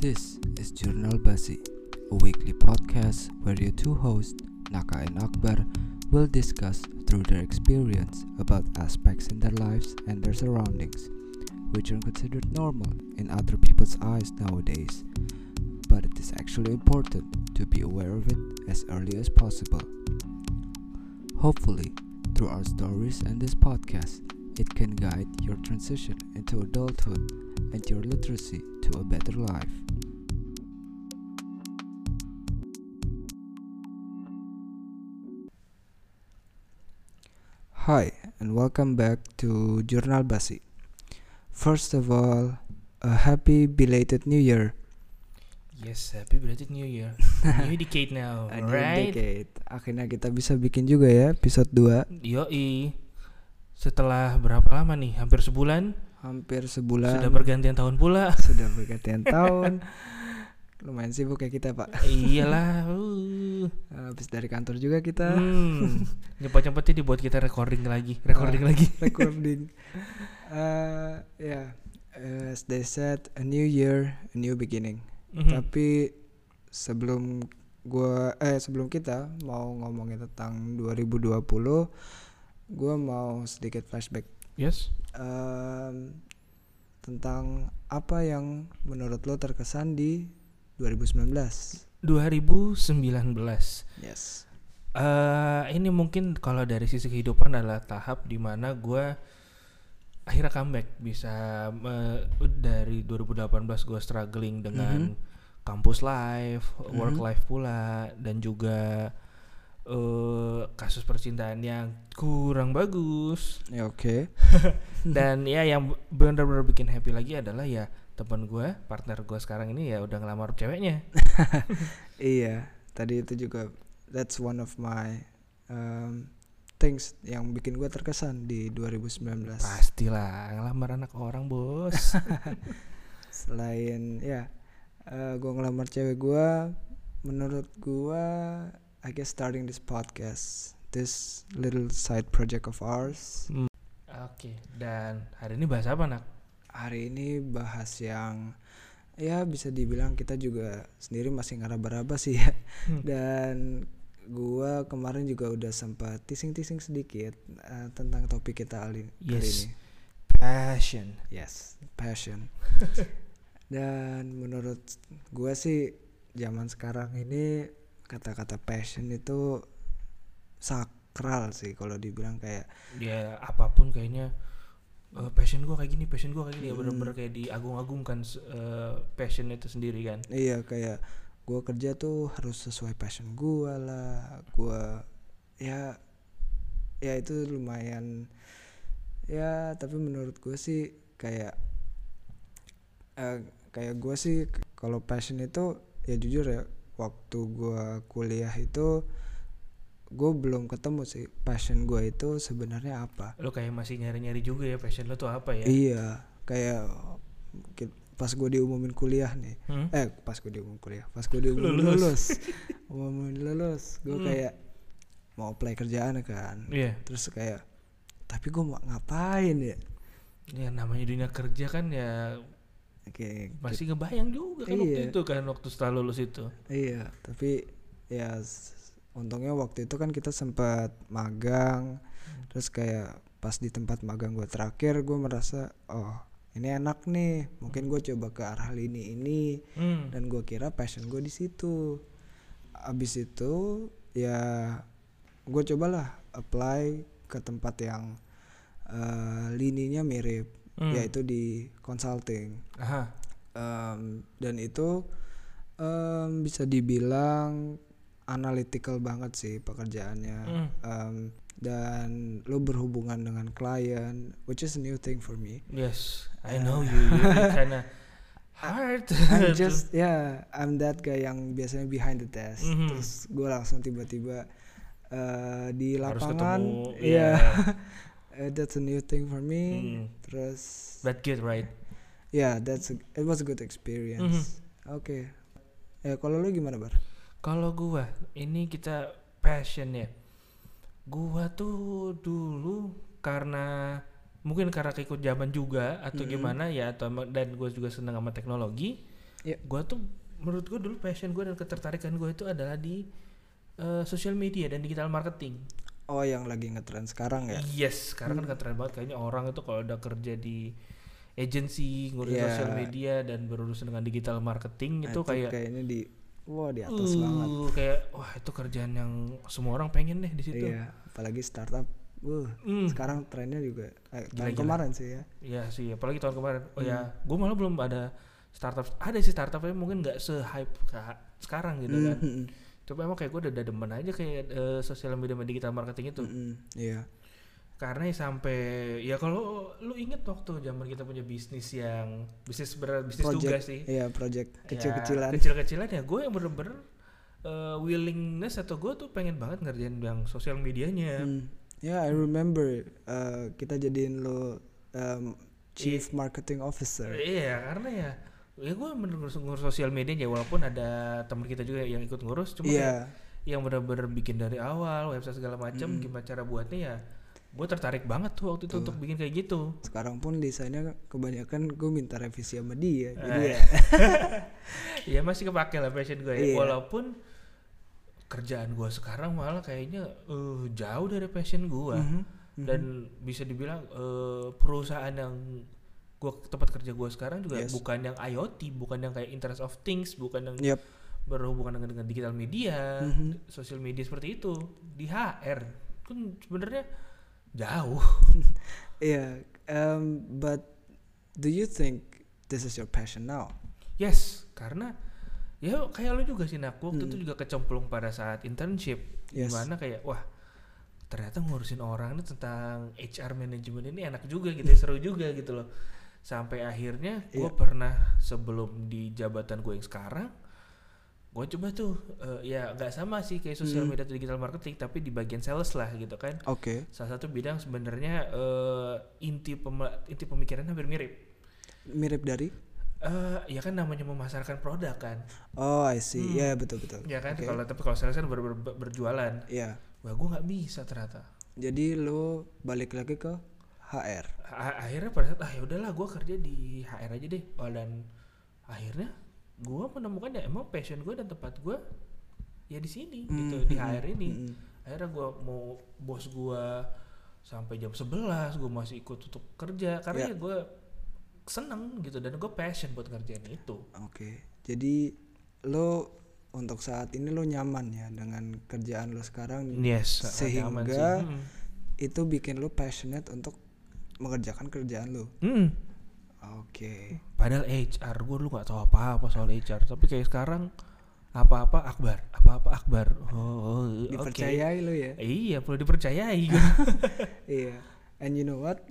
This is Journal Basi, a weekly podcast where your two hosts, Naka and Akbar, will discuss through their experience about aspects in their lives and their surroundings, which are considered normal in other people's eyes nowadays. But it is actually important to be aware of it as early as possible. Hopefully, through our stories and this podcast, it can guide your transition into adulthood and your literacy to a better life. Hi, and welcome back to Jurnal Basi. First of all, a happy belated New Year. Yes, happy belated New Year. New decade now, A new right? decade. Akhirnya kita bisa bikin juga ya episode 2 Yoi. Setelah berapa lama nih? Hampir sebulan. Hampir sebulan Sudah pergantian tahun pula. sudah bergantian tahun. Lumayan sibuk ya kita pak. Iyalah. Uh. Habis dari kantor juga kita Hmm. Cepat-cepatnya dibuat kita recording lagi, recording Ah. lagi. recording. Eh ya, eh, as they said, a new year, a new beginning. Mhm. Tapi sebelum gua eh sebelum kita mau ngomongin tentang 2020, gua mau sedikit flashback Yes. Em, tentang apa yang menurut lo terkesan di 2019. 2019. Yes. eh ini mungkin kalau dari sisi kehidupan adalah tahap di mana gue akhirnya comeback bisa eh, dari 2018 gue struggling dengan kampus life, work Mhm. life pula dan juga eh kasus percintaan yang kurang bagus Ya oke. dan ya yang benar-benar bikin happy lagi adalah ya teman gue partner gue sekarang ini ya udah ngelamar ceweknya Iya, tadi itu juga that's one of my um, things yang bikin gue terkesan di 2019. pastilah ngelamar anak orang bos Selain ya, eh gue ngelamar cewek gue, menurut gue, I guess starting this podcast, this little side project of ours, Oke, dan hari ini bahas apa nak? hari ini bahas yang ya bisa dibilang kita juga sendiri masih ngeraba-raba sih ya. Hmm. Dan gua kemarin juga udah sempat tising-tising sedikit eh, tentang topik kita kali, kali Yes. ini. Passion. Yes, passion. Dan menurut gua sih zaman sekarang ini kata-kata passion itu sakral sih kalau dibilang kayak Ya apa pun kayaknya eh, passion gue kayak gini, passion gue kayak gini ya Hmm. bener-bener kayak diagung-agungkan eh, passion itu sendiri kan. iya kayak gua kerja tuh harus sesuai passion gua lah. Gua ya ya itu lumayan ya tapi menurut gue sih kayak eh, kayak gue sih kalau passion itu ya jujur ya waktu gua kuliah itu gue belum ketemu sih passion gue itu sebenarnya apa Lo kayak masih nyari-nyari juga ya passion lo tuh apa ya? iya kayak pas gue diumumin kuliah nih Hmm? eh pas gue diumumin kuliah pas gue diumumin Lulus. lulus umumin lulus gue Hmm. kayak mau apply kerjaan kan Iya. terus kayak tapi gue mau ngapain ya Ya namanya dunia kerja kan ya Oke, masih ngebayang juga kan waktu Iya. itu kan waktu setelah lulus itu. Iya, tapi ya untungnya waktu itu kan kita sempat magang, terus kayak pas di tempat magang gue terakhir gue merasa oh ini enak nih, mungkin gue coba ke arah lini ini Hmm. dan gue kira passion gue di situ. Abis itu ya gue cobalah apply ke tempat yang eh, lininya mirip, Hmm. yaitu di consulting. Aha. Em, dan itu em, bisa dibilang analytical banget sih pekerjaannya Hmm. Em, dan lo berhubungan dengan klien which is a new thing for me Yes, I Ya. know you. You kinda hard. I'm just yeah I'm that guy yang biasanya behind the desk Mhm. terus gue langsung tiba-tiba eh, di Harus lapangan ketemu, iya Eh, that's a new thing for me Hmm. terus But good, right? yeah that's a, it was a good experience Mhm. oke ya kalau lo gimana bar Kalau gua, ini kita passion ya. Gua tuh dulu karena mungkin karena keikut zaman juga atau Mm-mm. gimana ya atau dan gue juga seneng sama teknologi Iya. gue tuh menurut gue dulu passion gue dan ketertarikan gue itu adalah di eh, sosial media dan digital marketing oh yang lagi ngetren sekarang ya yes sekarang kan keren banget kayaknya orang itu kalau udah kerja di agency ngurus Iya. sosial media dan berurusan dengan digital marketing Nah, itu kayak kayaknya di wah di atas banget uh, kayak wah itu kerjaan yang semua orang pengen deh di situ iya apalagi startup Wah, Hmm. sekarang trennya juga eh, tahun Gila-gila. kemarin sih ya Iya sih, apalagi tahun kemarin. Oh ya, Hmm. gue malah belum ada startup. Ada sih startup tapi mungkin nggak se hype sekarang gitu kan. Mhm, Coba emang kayak gue udah, udah demen aja kayak eh, sosial media digital marketing itu. iya Karena ya sampai ya kalau lu inget waktu zaman kita punya bisnis yang bisnis ber bisnis project tugas sih. iya project Ya, kecil-kecilan kecil-kecilan ya gue yang bener-bener eh, willingness atau gue tuh pengen banget ngerjain yang sosial medianya. Hmm. Ya, I remember uh, kita jadiin lo um, Chief Marketing Officer. Iya karena ya ya gue ngurus, ngurus sosial media ya walaupun ada teman kita juga yang ikut ngurus cuma Iya, yang bener-bener bikin dari awal website segala macam Mm. gimana cara buatnya ya gue tertarik banget tuh waktu itu Tuh. untuk bikin kayak gitu sekarang pun desainnya kebanyakan gue minta revisi sama dia. Jadi Eh. ya, ya masih kepake lah passion gue ya Iya. walaupun kerjaan gue sekarang malah kayaknya eh, jauh dari passion gue Mhm, mhm. dan bisa dibilang eh, perusahaan yang gue tempat kerja gue sekarang juga Yes. bukan yang IoT bukan yang kayak Internet of Things bukan yang Yep. berhubungan dengan, dengan digital media, Mhm. sosial media seperti itu di HR kan sebenarnya jauh. Iya, um, but do you think this is your passion now? Yes, karena ya kayak lu juga sih nak waktu Hmm. itu juga kecemplung pada saat internship Yes. di mana kayak wah ternyata ngurusin orang ini tentang HR management ini enak juga gitu ya, seru juga gitu loh sampai akhirnya gue Iya. pernah sebelum di jabatan gue yang sekarang gue coba tuh eh, ya nggak sama sih kayak sosial Hmm. media atau digital marketing tapi di bagian sales lah gitu kan Oke. salah satu bidang sebenarnya eh, inti pema- inti pemikirannya hampir mirip Mirip dari? Eh, ya kan namanya memasarkan produk kan Oh, I see. Hmm. Iya, betul betul. ya kan Oke. kalau tapi kalau sales kan ber- ber- berjualan Iya. wah gue nggak bisa ternyata Jadi lo balik lagi ke HR. Akhirnya pada saat ah ya udahlah gue kerja di HR aja deh oh, dan akhirnya gue menemukan ya emang passion gue dan tempat gue ya di sini gitu Hmm, di hmm, HR ini hmm, akhirnya gue mau bos gue sampai jam 11 gue masih ikut untuk kerja karena Ya. ya gue seneng gitu dan gue passion buat ngerjain itu Oke. Jadi lo untuk saat ini lo nyaman ya dengan kerjaan lo sekarang yes Sehingga- nyaman sih. Hmm. itu bikin lo passionate untuk mengerjakan kerjaan lo. Hmm. Oke. Padahal HR gue dulu gak tahu apa-apa soal HR, tapi kayak sekarang apa-apa akbar, apa-apa akbar. Oh, oke. Dipercayai lo ya. Iya, perlu dipercayai gue. Iya. And you know what?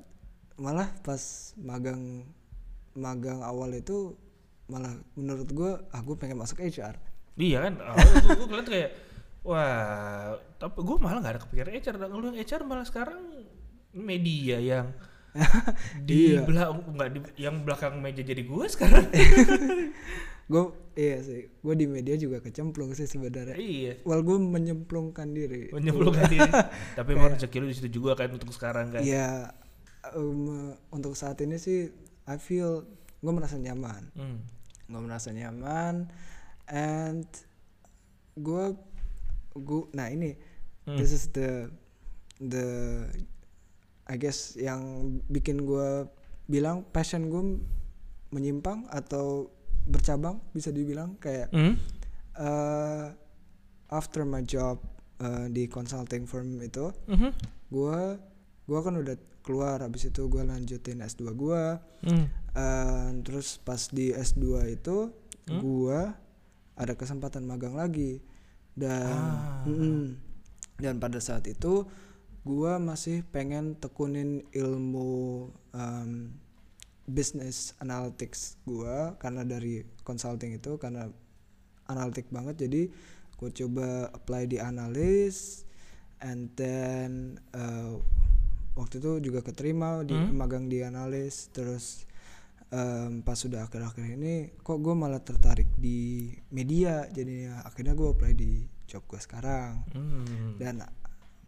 Malah pas magang magang awal itu malah menurut gua ah gue pengen masuk HR. iya kan? Gue gue ngeliat kayak wah, tapi gue malah gak ada kepikiran HR. Dan yang HR malah sekarang media yang di Iya. belakang nggak di yang belakang meja jadi gue sekarang. Gue iya sih. Gue di media juga kecemplung sih sebenarnya. iya. Well gue menyemplungkan diri. Menyemplungkan diri. Tapi emang rezeki lu di situ juga kan untuk sekarang kan. Iya. um, untuk saat ini sih I feel gue merasa nyaman. Hmm. Gue merasa nyaman and gue gue nah ini Hmm. this is the the I guess yang bikin gue bilang passion gue menyimpang atau bercabang bisa dibilang kayak Hmm. uh, after my job uh, di consulting firm itu Mhm. gue gue kan udah keluar habis itu gue lanjutin S2 gue Hmm. uh, terus pas di S2 itu Hmm? gue ada kesempatan magang lagi dan Ah. Mm-mm. dan pada saat itu gua masih pengen tekunin ilmu um, business analytics gua karena dari consulting itu karena analitik banget jadi gue coba apply di analis and then uh, waktu itu juga keterima di Hmm? magang di analis terus em, pas sudah akhir-akhir ini kok gue malah tertarik di media jadinya akhirnya gue apply di job gue sekarang Hmm. dan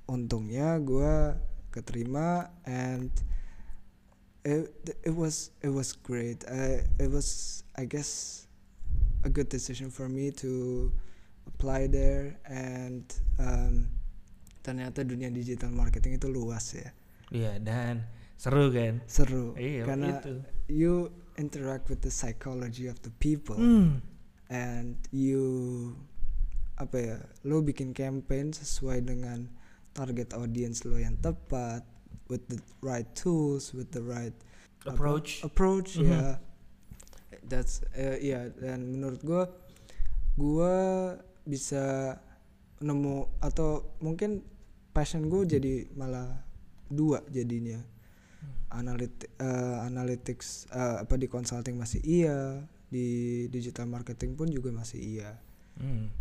untungnya gue keterima and it, it was it was great I, it was I guess a good decision for me to apply there and um, ternyata dunia digital marketing itu luas ya Iya dan seru kan. seru Iya karena itu. you interact with the psychology of the people Hmm. and you apa ya lo bikin campaign sesuai dengan target audience lo yang tepat with the right tools with the right apa, Approach. approach Mhm. ya that's eh, ya dan menurut gua gua bisa nemu atau mungkin passion gue jadi malah dua jadinya analit eh, analytics eh, apa di consulting masih iya di digital marketing pun juga masih iya Hmm.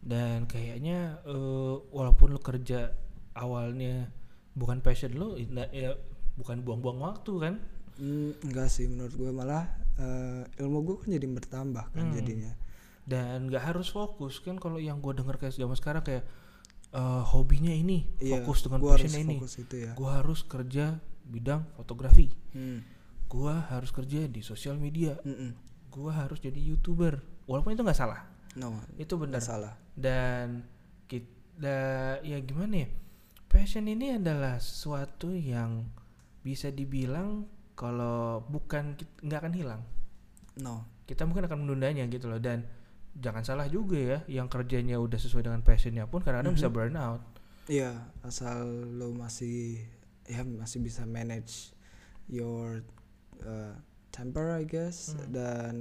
Dan kayaknya eh, walaupun lu kerja awalnya bukan passion inda- ya bukan buang-buang waktu kan? Hmm, enggak sih menurut gue malah eh, ilmu gue kan jadi bertambah kan Hmm. jadinya Dan nggak harus fokus kan kalau yang gue denger kayak zaman sekarang kayak eh, hobinya ini Iya, fokus dengan gua passionnya ini. ya Gue harus kerja bidang fotografi. Hmm, Gue harus kerja di sosial media. mm-mm. Gue harus jadi youtuber. Walaupun itu nggak salah, no itu benar. salah dan kita ya gimana ya passion ini adalah sesuatu yang bisa dibilang kalau bukan nggak akan hilang. No. Kita mungkin akan menundanya gitu loh dan jangan salah juga ya yang kerjanya udah sesuai dengan passionnya pun kadang-kadang bisa Mhm. burn out. Iya, asal lo masih ya masih bisa manage your uh, temper I guess Hmm. dan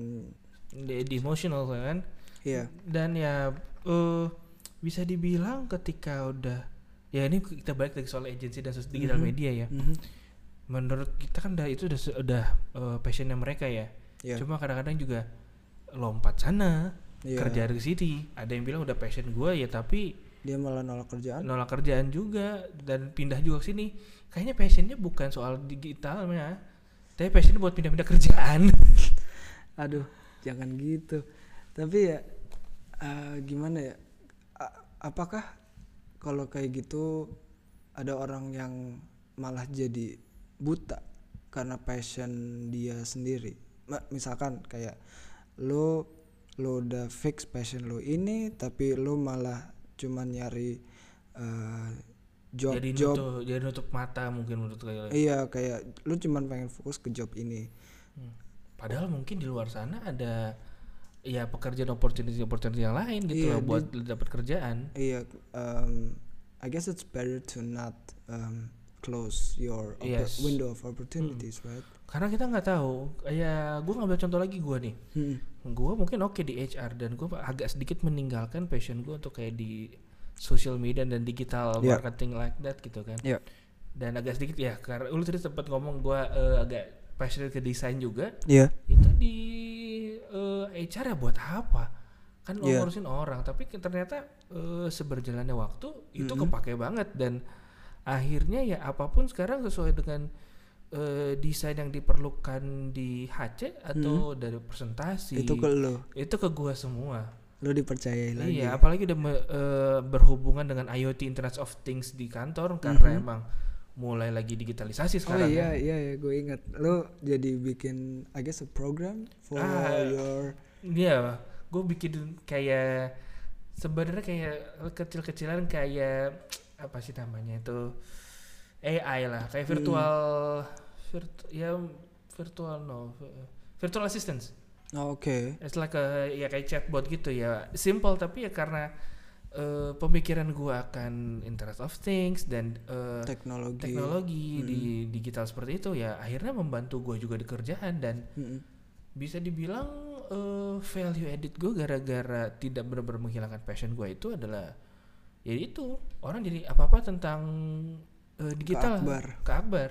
di, di emotional kan? Iya. Dan ya eh bisa dibilang ketika udah ya ini kita balik lagi soal agency dan sos- digital Mhm. media ya. Mhm, menurut kita kan udah itu udah udah eh, passionnya mereka ya. Iya. Cuma kadang-kadang juga lompat sana iya. kerja di sini ada yang bilang udah passion gue ya tapi dia malah nolak kerjaan. nolak kerjaan juga dan pindah juga ke sini. Kayaknya passionnya bukan soal digitalnya tapi passionnya buat pindah-pindah kerjaan. Aduh jangan gitu. Tapi ya eh, gimana ya? A- apakah kalau kayak gitu ada orang yang malah jadi buta karena passion dia sendiri. Misalkan kayak lo lo udah fix passion lo ini tapi lo malah cuman nyari eh, job jadi job nutup jadi nutup mata mungkin menurut kayak iya kayak lo cuman pengen fokus ke job ini. Hmm. padahal mungkin di luar sana ada ya pekerjaan opportunity opportunity yang lain gitu Iya, loh buat dapat kerjaan Iya, um, I guess it's better to not um, close your Yes. window of opportunities, right? karena kita nggak tahu ya gue ngambil contoh lagi gue nih Hmm. gue mungkin oke di HR dan gue agak sedikit meninggalkan passion gue untuk kayak di social media dan digital Yeah. marketing like that gitu kan Yeah. dan agak sedikit ya karena lu tadi sempat ngomong gue agak passionate ke desain juga Iya. itu di eh, HR ya buat apa kan lo Yeah. ngurusin orang tapi ternyata eh, seberjalannya waktu itu Mhm. kepake banget dan akhirnya ya apa pun sekarang sesuai dengan eh, desain yang diperlukan di HC atau dari presentasi Hmm. Itu ke lo, itu ke gua semua lo dipercayai lagi. iya apalagi udah me- eh, berhubungan dengan IoT Internet of Things di kantor karena Mhm. emang mulai lagi digitalisasi Oh sekarang iya ya. iya iya gue ingat lo jadi bikin I guess a program for Ah, your Iya, gue bikin kayak sebenarnya kayak kecil-kecilan kayak apa sih namanya itu AI lah, kayak Hmm. virtual, virtu- ya virtual no, virtual assistance. oh, oke It's like a, ya kayak chatbot gitu ya, simple tapi ya karena eh, pemikiran gue akan Internet of Things dan eh, teknologi teknologi Hmm. di digital seperti itu ya akhirnya membantu gue juga di kerjaan dan Mm-mm. bisa dibilang eh, value edit gue gara-gara tidak benar-benar menghilangkan passion gue itu adalah ya itu orang jadi apa-apa tentang eh, digital Keakbar. ke akbar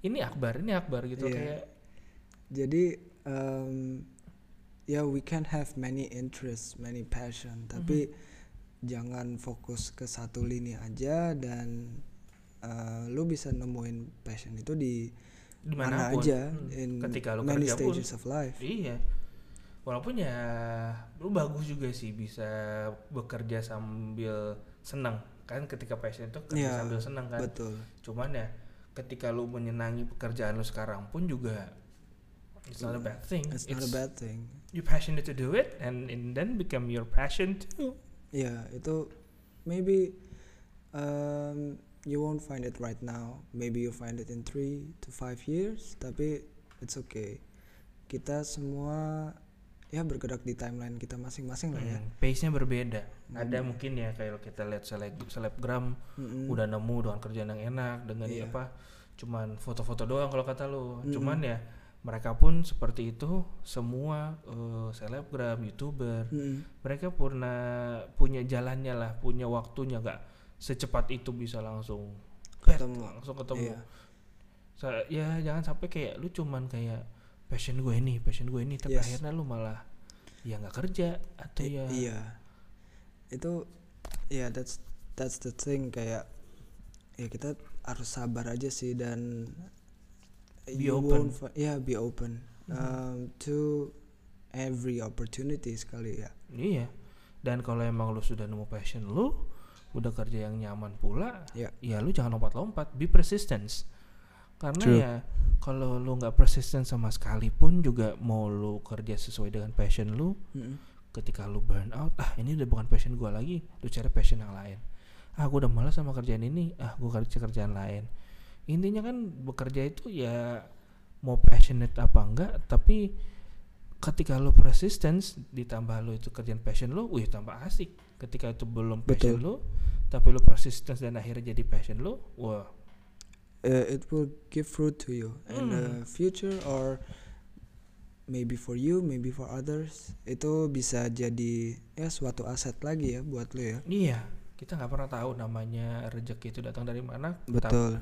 ini akbar ini akbar gitu Iya. kayak jadi um, ya we can have many interests many passion tapi Mhm. Jangan fokus ke satu lini aja dan uh, lu bisa nemuin passion itu di mana di mana pun aja Hmm. in ketika lu many kerja pun. stages of life. Iya. Walaupun ya lu bagus juga sih bisa bekerja sambil senang kan ketika passion itu kerja Iya, sambil senang kan. betul. Cuman ya ketika lu menyenangi pekerjaan lu sekarang pun juga It's not a bad thing. it's not a bad thing. You passionate to do it, and, and then become your passion too. Ya itu maybe um, you won't find it right now maybe you find it in three to five years tapi it's okay kita semua ya bergerak di timeline kita masing-masing lah ya Hmm, pace-nya berbeda. Ada Hmm. mungkin ya kayak kita lihat seleb selebgram Mm-mm. udah nemu dengan kerjaan yang enak dengan Iya. apa cuman foto-foto doang kalau kata lu. Mm-mm. Cuman ya mereka pun seperti itu semua eh, selebgram, youtuber, Mm-mm. mereka pernah punya jalannya lah, punya waktunya nggak secepat itu bisa langsung pet, Ketemu. langsung ketemu. Iya. Sa- ya jangan sampai kayak lu cuman kayak passion gue ini, passion gue ini, tapi Yes. akhirnya lu malah ya nggak kerja atau I- ya iya itu ya that's that's the thing kayak ya kita harus sabar aja sih dan Be you open. won't yeah be open Mhm. um, to every opportunity sekali ya Iya. Dan kalau emang lu sudah nemu passion lu, udah kerja yang nyaman pula, Ya. ya lu jangan lompat-lompat, be persistence. Karena True. ya kalau lu nggak persisten sama sekali pun juga mau lu kerja sesuai dengan passion lu, Mm-mm. ketika lu burn out, ah ini udah bukan passion gua lagi, lu cari passion yang lain. Ah gua udah malas sama kerjaan ini, ah gua kerja kerjaan lain. Intinya kan bekerja itu ya mau passionate apa enggak, tapi ketika lu persistence ditambah lu itu kerjaan passion lu, wih tambah asik. Ketika itu belum passion Betul. lu, tapi lu persistence dan akhirnya jadi passion lu, wah Uh, it will give fruit to you in the Hmm. future or maybe for you maybe for others itu bisa jadi ya suatu aset lagi ya buat lu ya iya kita nggak pernah tahu namanya rezeki itu datang dari mana. Tapi- betul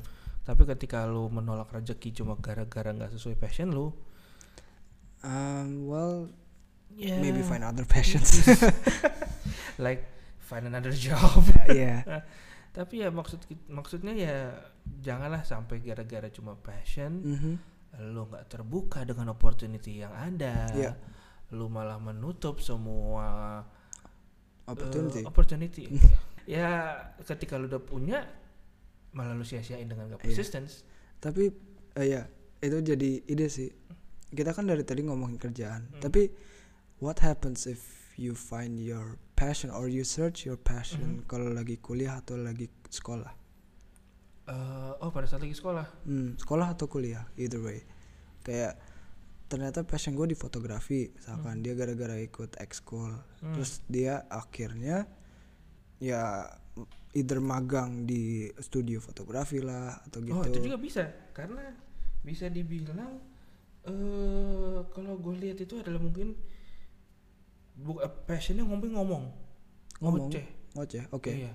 Tapi ketika lu menolak rezeki cuma gara-gara nggak sesuai passion lu, um, well ya maybe find other passions like find another job. yeah Tapi ya maksud maksudnya ya janganlah sampai gara-gara cuma passion Mhm. lu nggak terbuka dengan opportunity yang ada. Iya. Lu malah menutup semua opportunity opportunity. ya ketika lu udah punya malah lu sia-siain dengan gak Iya. persistence. tapi eh, ya itu jadi ide sih kita kan dari tadi ngomongin kerjaan Hmm. tapi what happens if you find your passion or you search your passion Mhm. kalau lagi kuliah atau lagi sekolah Eh, oh pada saat lagi sekolah. Hmm, sekolah atau kuliah, either way. Kayak ternyata passion gue di fotografi, misalkan dia gara-gara ikut ekskul, Hmm. terus dia akhirnya ya either magang di studio fotografi lah atau gitu. Oh itu juga bisa karena bisa dibilang eh kalau gue lihat itu adalah mungkin bu eh, passionnya ngomong ngomong Ngomong. ngoceh Ngoceh, oke. iya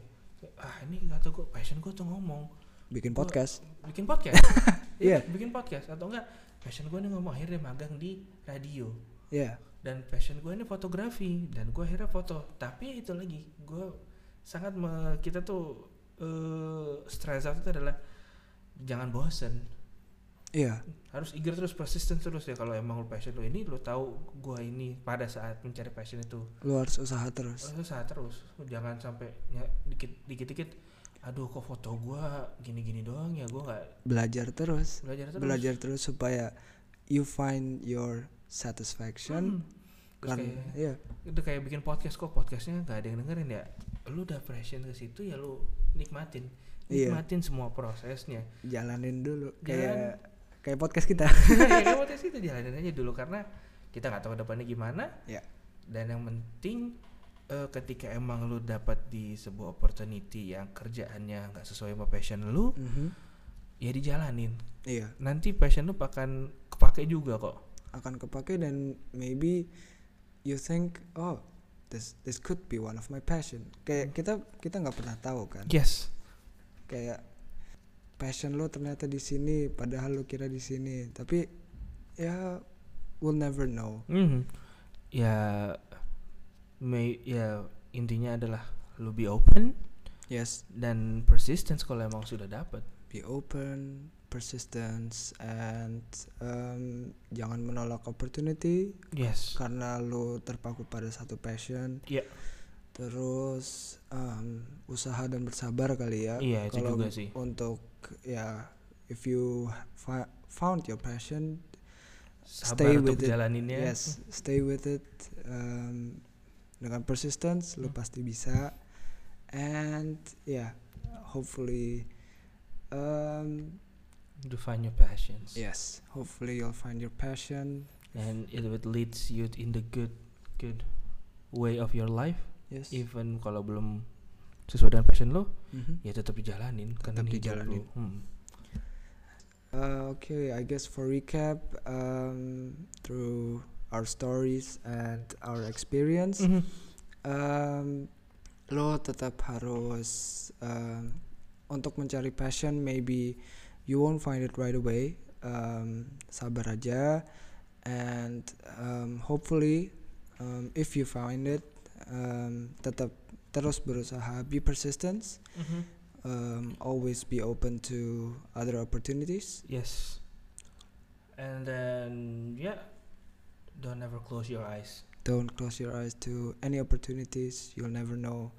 ah ini nggak tahu gue passion gue tuh ngomong Bikin Gua podcast. bikin podcast Iya. bikin podcast atau enggak passion gue nih ngomong akhirnya magang di radio Iya. dan passion gue ini fotografi dan gue akhirnya foto tapi itu lagi gue sangat me- kita tuh eh stress out itu adalah jangan bosen Iya. harus eager terus persisten terus ya kalau emang lu passion lu ini lu tahu gua ini pada saat mencari passion itu Lu harus usaha terus. lu usaha terus Lu jangan sampai ya, dikit dikit dikit aduh kok foto gua gini gini doang ya gua nggak Belajar terus. belajar terus Belajar terus supaya you find your satisfaction. Hmm. Terus Kan, kayak iya. udah kayak bikin podcast kok podcastnya nggak ada yang dengerin ya lu udah passion ke situ ya lu nikmatin Iya. nikmatin semua prosesnya Jalanin dulu Jalan. kayak kayak podcast kita. ya kayak podcast itu jalanin aja dulu karena kita nggak tahu depannya gimana Ya. dan yang penting eh, ketika emang lu dapat di sebuah opportunity yang kerjaannya nggak sesuai sama passion lu Mhm. ya dijalanin Iya. nanti passion lu akan kepake juga kok akan kepake dan maybe you think oh this this could be one of my passion. Kayak kita kita nggak pernah tahu kan. Yes. Kayak passion lo ternyata di sini padahal lo kira di sini. Tapi ya we'll never know. Mhm. ya may ya intinya adalah lu be open yes. dan persistence kalau emang sudah dapat be open persistence and um, jangan menolak opportunity yes karena lo terpaku pada satu passion Iya. terus um, usaha dan bersabar kali ya Iya, itu Kalau juga sih. untuk ya if you found your passion Sabar untuk with it. jalaninnya. yes stay with it um, dengan persistence lu Hmm. pasti bisa and yeah hopefully um, To find your passions. yes hopefully you'll find your passion And it would leads you in the good good way of your life. yes Even kalau belum sesuai dengan passion lo, Mhm. ya tetap dijalanin. kan Tetap dijalanin. lo. Hmm. Uh, okay, I guess for recap, um, through our stories and our experience, Mhm. um, lo tetap harus um, untuk mencari passion. Maybe you won't find it right away. Um, sabar aja, and um, hopefully, um, if you find it, um, tetap terus berusaha. Be persistent. Mhm. Um, always be open to other opportunities. Yes. And then yeah, don't ever close your eyes. don't close your eyes to any opportunities you'll never know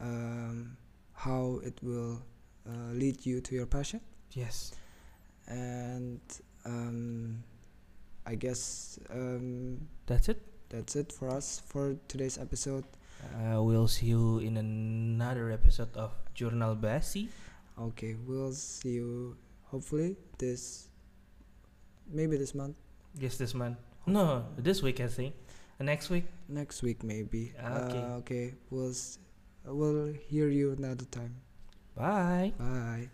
um, how it will uh, lead you to your passion Yes. and um, i guess um, That's it. that's it for us for today's episode Uh, we'll see you in another episode of Journal Basi. okay we'll see you hopefully this maybe this month Yes, this month. No, this week I think. Uh, next week. next week maybe Okay. uh, okay we'll s- we'll hear you another time Bye. bye